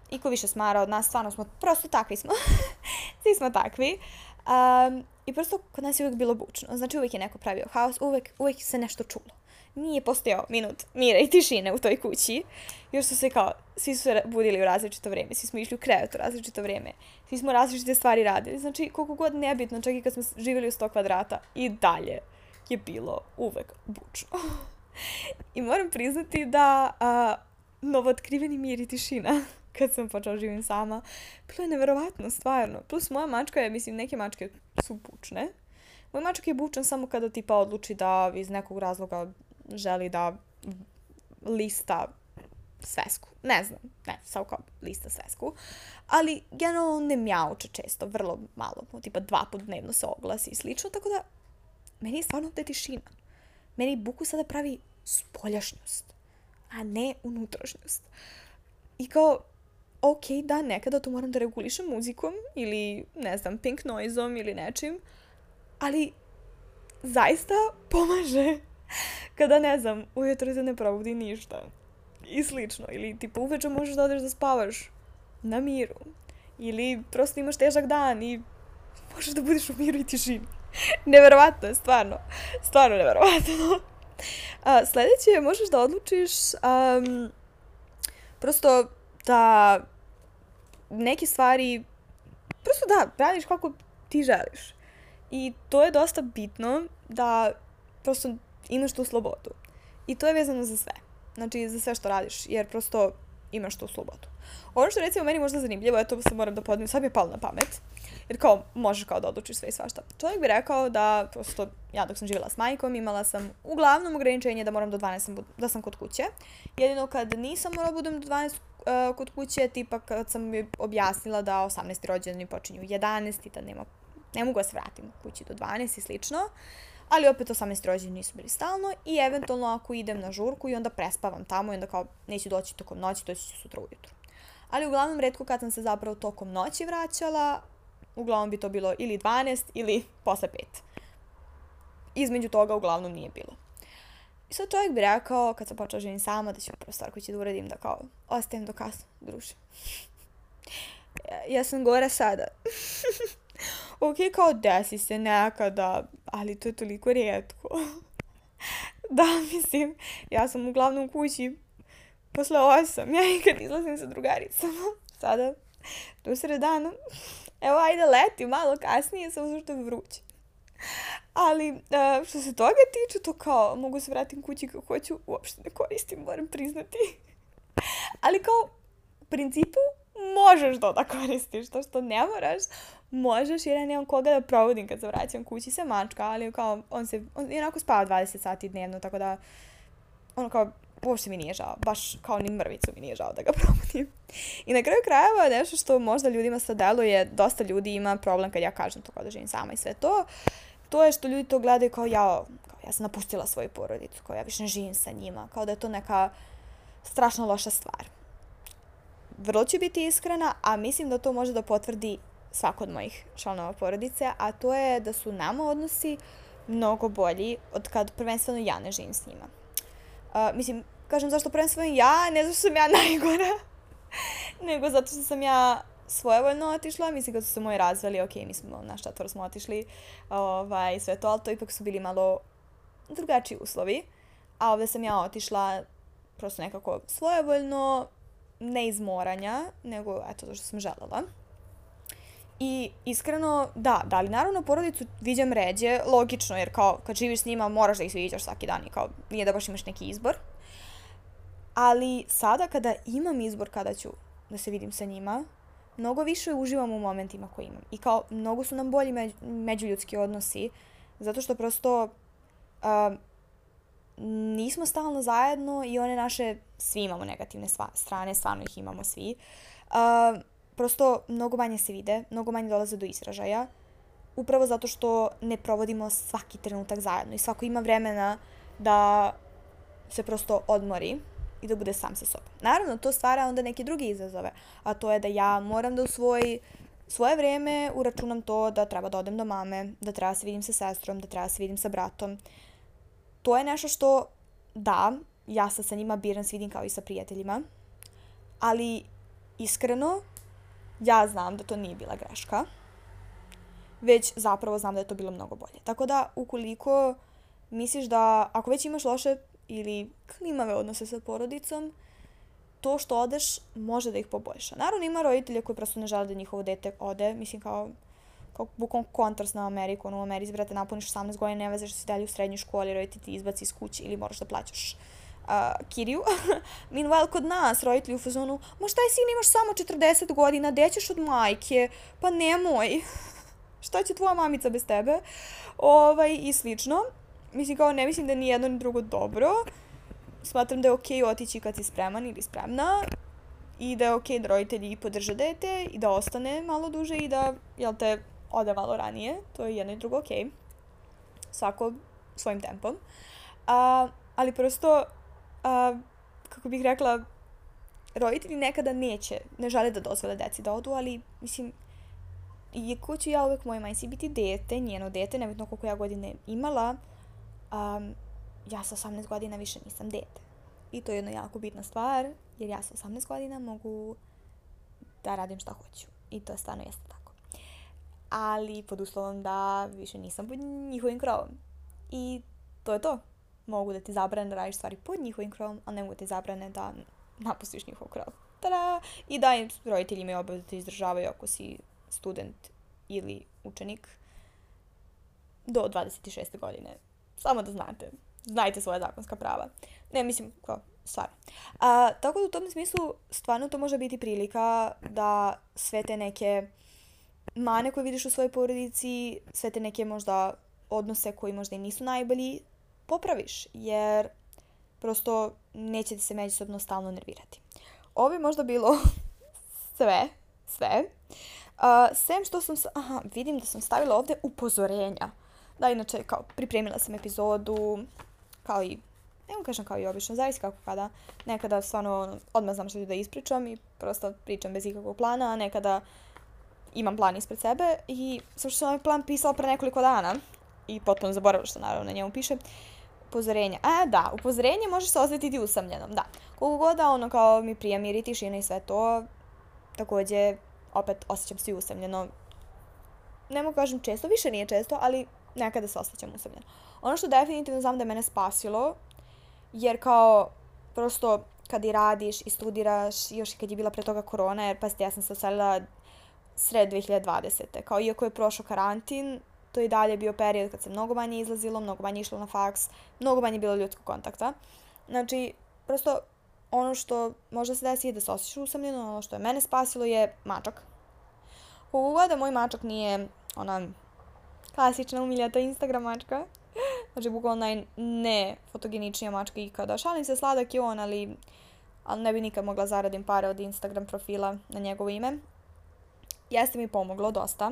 i ko više smara od nas. Stvarno smo, prosto takvi smo. Svi smo takvi. Um, I prosto kod nas je uvijek bilo bučno. Znači uvijek je neko pravio haos, uvijek, uvijek se nešto čulo. Nije postojao minut mira i tišine u toj kući. Još su se kao, svi su se budili u različito vrijeme, svi smo išli u krevet u različito vrijeme, svi smo različite stvari radili. Znači, koliko god nebitno, čak i kad smo živjeli u 100 kvadrata, i dalje je bilo uvek bučno. I moram priznati da a, novootkriveni mir i tišina kad sam počela živim sama, bilo je neverovatno, stvarno. Plus moja mačka je, mislim, neke mačke su bučne. Moj mačak je bučan samo kada tipa odluči da iz nekog razloga želi da lista svesku. Ne znam, ne, samo kao lista svesku. Ali generalno ne mjauče često, vrlo malo, tipa dva put dnevno se oglasi i slično, tako da meni je stvarno te tišina. Meni buku sada pravi spoljašnjost, a ne unutrašnjost. I kao, ok, da, nekada to moram da regulišem muzikom ili, ne znam, pink noise-om ili nečim, ali zaista pomaže kada, ne znam, ujutro se ne probudi ništa i slično. Ili tipa uveče možeš da odeš da spavaš na miru. Ili prosto imaš težak dan i možeš da budiš u miru i tišini. neverovatno je, stvarno. Stvarno neverovatno. A, sledeće, možeš da odlučiš um, prosto da neke stvari prosto da, radiš kako ti želiš. I to je dosta bitno da prosto imaš tu slobodu. I to je vezano za sve. Znači, za sve što radiš, jer prosto imaš tu slobodu. Ono što recimo meni možda zanimljivo, je to se moram da podnem, sad mi je palo na pamet, jer kao možeš kao da odlučiš sve i svašta. Čovjek bi rekao da prosto ja dok sam živjela s majkom imala sam uglavnom ograničenje da moram do 12 sam, da sam kod kuće. Jedino kad nisam morala budem do 12 uh, kod kuće, tipa kad sam mi objasnila da 18. rođendani počinju 11 i da nema, ne mogu da se vratim kući do 12 i slično. Ali opet 18 rođeni nisu bili stalno i eventualno ako idem na žurku i onda prespavam tamo i onda kao neću doći tokom noći, doći ću sutra ujutru. Ali uglavnom redko kad sam se zapravo tokom noći vraćala, uglavnom bi to bilo ili 12 ili posle 5. Između toga uglavnom nije bilo. I sad čovjek bi rekao, kad sam počela živim sama, da ću prvo stvar koju ću da uradim, da kao ostajem do kasno, druže. ja sam gore sada. ok, kao desi se nekada, ali to je toliko rijetko. da, mislim, ja sam uglavnom kući posle osam, ja i kad izlazim sa drugaricama, sada, do sredana, evo ajde leti malo kasnije, samo zato što je vruće. Ali, uh, što se toga tiče, to kao, mogu se vratim kući kako hoću, uopšte ne koristim, moram priznati. Ali kao, u principu, možeš to da koristiš, to što ne moraš, možeš jer ja nemam koga da provodim kad se vraćam kući sa mačka, ali kao on se, on onako spava 20 sati dnevno, tako da ono kao uopšte mi nije žao, baš kao ni mrvicu mi nije žao da ga provodim. I na kraju krajeva nešto što možda ljudima sad deluje, dosta ljudi ima problem kad ja kažem to kao da živim sama i sve to, to je što ljudi to gledaju kao ja, kao ja sam napustila svoju porodicu, kao ja više ne živim sa njima, kao da je to neka strašno loša stvar. Vrlo ću biti iskrena, a mislim da to može da potvrdi svako od mojih članova porodice, a to je da su nama odnosi mnogo bolji od kad prvenstveno ja ne živim s njima. Uh, mislim, kažem zašto prvenstveno ja, ne zato što sam ja najgora, nego zato što sam ja svojevoljno otišla, mislim kad su se moji razveli, ok, mi smo na štator smo otišli, ovaj, sve to, ali to ipak su bili malo drugačiji uslovi, a ovde sam ja otišla prosto nekako svojevoljno, ne iz moranja, nego eto to što sam želela. I iskreno, da, da li naravno porodicu viđam ređe, logično, jer kao kad živiš s njima moraš da ih viđaš svaki dan i kao nije da baš imaš neki izbor. Ali sada kada imam izbor kada ću da se vidim sa njima, mnogo više uživam u momentima koje imam. I kao mnogo su nam bolji među, međuljudski odnosi, zato što prosto uh, nismo stalno zajedno i one naše, svi imamo negativne sva, strane, stvarno ih imamo svi. Uh, prosto mnogo manje se vide, mnogo manje dolaze do izražaja, upravo zato što ne provodimo svaki trenutak zajedno i svako ima vremena da se prosto odmori i da bude sam sa sobom. Naravno, to stvara onda neke druge izazove, a to je da ja moram da u svoj, svoje vreme uračunam to da treba da odem do mame, da treba da se vidim sa sestrom, da treba da se vidim sa bratom. To je nešto što, da, ja sad sa njima biram se vidim kao i sa prijateljima, ali iskreno, ja znam da to nije bila greška, već zapravo znam da je to bilo mnogo bolje. Tako da, ukoliko misliš da, ako već imaš loše ili klimave odnose sa porodicom, to što odeš može da ih poboljša. Naravno ima roditelja koji prosto ne žele da njihovo dete ode, mislim kao kao bukom kontrast na Ameriku, ono u Americi, brate, napuniš 18 godina, ne vezeš da si dalje u srednjoj školi, roditelj ti izbaci iz kuće ili moraš da plaćaš uh, kiriju. Meanwhile, kod nas, roditelji u fazonu, ma šta je sin, imaš samo 40 godina, dećeš od majke, pa nemoj. šta će tvoja mamica bez tebe? Ovaj, I slično. Mislim, kao, ne mislim da ni jedno ni drugo dobro. Smatram da je okej okay otići kad si spreman ili spremna i da je okej okay da roditelji podrže dete i da ostane malo duže i da, jel te, ode malo ranije. To je jedno i drugo okej. Okay. Svako svojim tempom. A, ali prosto a, kako bih rekla, roditelji nekada neće, ne žele da dozvole deci da odu, ali, mislim, iako ću ja uvek mojoj majci biti dete, njeno dete, nebitno koliko ja godine imala, um, ja sa 18 godina više nisam dete. I to je jedna jako bitna stvar, jer ja sa 18 godina mogu da radim šta hoću. I to stvarno jeste tako. Ali pod uslovom da više nisam pod njihovim krovom. I to je to. Mogu da ti zabrane da radiš stvari pod njihovim krovom, ali ne mogu da ti zabrane da napustiš njihov krov. Tada! I da im roditelji imaju obavezu da te izdržavaju ako si student ili učenik do 26. godine. Samo da znate. Znajte svoje zakonska prava. Ne, mislim, kao, stvarno. A, tako da u tom smislu stvarno to može biti prilika da sve te neke mane koje vidiš u svojoj porodici, sve te neke možda odnose koji možda i nisu najbolji, popraviš, jer prosto nećete se međusobno stalno nervirati. Ovo je možda bilo sve, sve. Uh, sem što sam, aha, vidim da sam stavila ovde upozorenja. Da, inače, kao, pripremila sam epizodu, kao i, ne mu kažem kao i obično, zavisi kako kada. Nekada stvarno odmah znam što ću da ispričam i prosto pričam bez ikakvog plana, a nekada imam plan ispred sebe i sam što sam ovaj plan pisala pre nekoliko dana i potpuno zaboravila što naravno na njemu piše, upozorenja. A, da, upozorenje možeš se osjetiti usamljenom, da. Koliko god da ono kao mi prija mir i tišina i sve to, takođe, opet osjećam se usamljeno. Ne mogu kažem često, više nije često, ali nekada se osjećam usamljeno. Ono što definitivno znam da je mene spasilo, jer kao, prosto, kad i radiš i studiraš, još i kad je bila pre toga korona, jer pa ja sam se oselila sred 2020. Kao, iako je prošao karantin, to je i dalje bio period kad se mnogo manje izlazilo, mnogo manje išlo na faks, mnogo manje bilo ljudskog kontakta. Znači, prosto ono što može se desiti je da se osjećaš usamljeno, ono što je mene spasilo je mačak. Kogu da moj mačak nije ona klasična umiljata Instagram mačka, znači bukvalno naj ne fotogeničnija mačka ikada. Šalim se, sladak je on, ali, ali ne bi nikad mogla zaradim pare od Instagram profila na njegovo ime. Jeste mi pomoglo dosta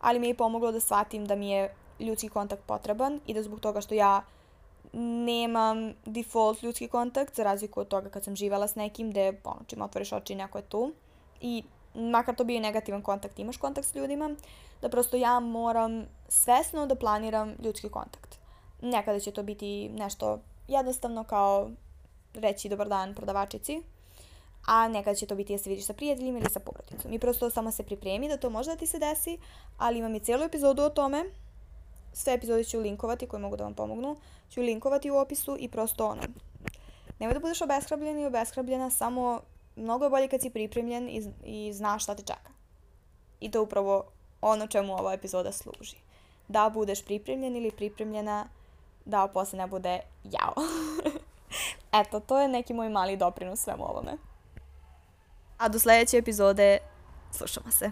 ali mi je pomoglo da shvatim da mi je ljudski kontakt potreban i da zbog toga što ja nemam default ljudski kontakt, za razliku od toga kad sam živela s nekim, gde ono, čim otvoriš oči neko je tu. I makar to bio negativan kontakt, imaš kontakt s ljudima, da prosto ja moram svesno da planiram ljudski kontakt. Nekada će to biti nešto jednostavno kao reći dobar dan prodavačici, a nekad će to biti da se vidiš sa prijateljima ili sa porodicom. I prosto samo se pripremi da to može da ti se desi, ali imam i cijelu epizodu o tome. Sve epizode ću linkovati koje mogu da vam pomognu. Ću linkovati u opisu i prosto ono, nemoj da budeš obeshrabljen i obeshrabljena, samo mnogo je bolje kad si pripremljen i, i znaš šta te čeka. I to upravo ono čemu ova epizoda služi. Da budeš pripremljen ili pripremljena, da posle ne bude jao. Eto, to je neki moj mali doprinos svemu ovome. A do sledeće epizode slušamo se.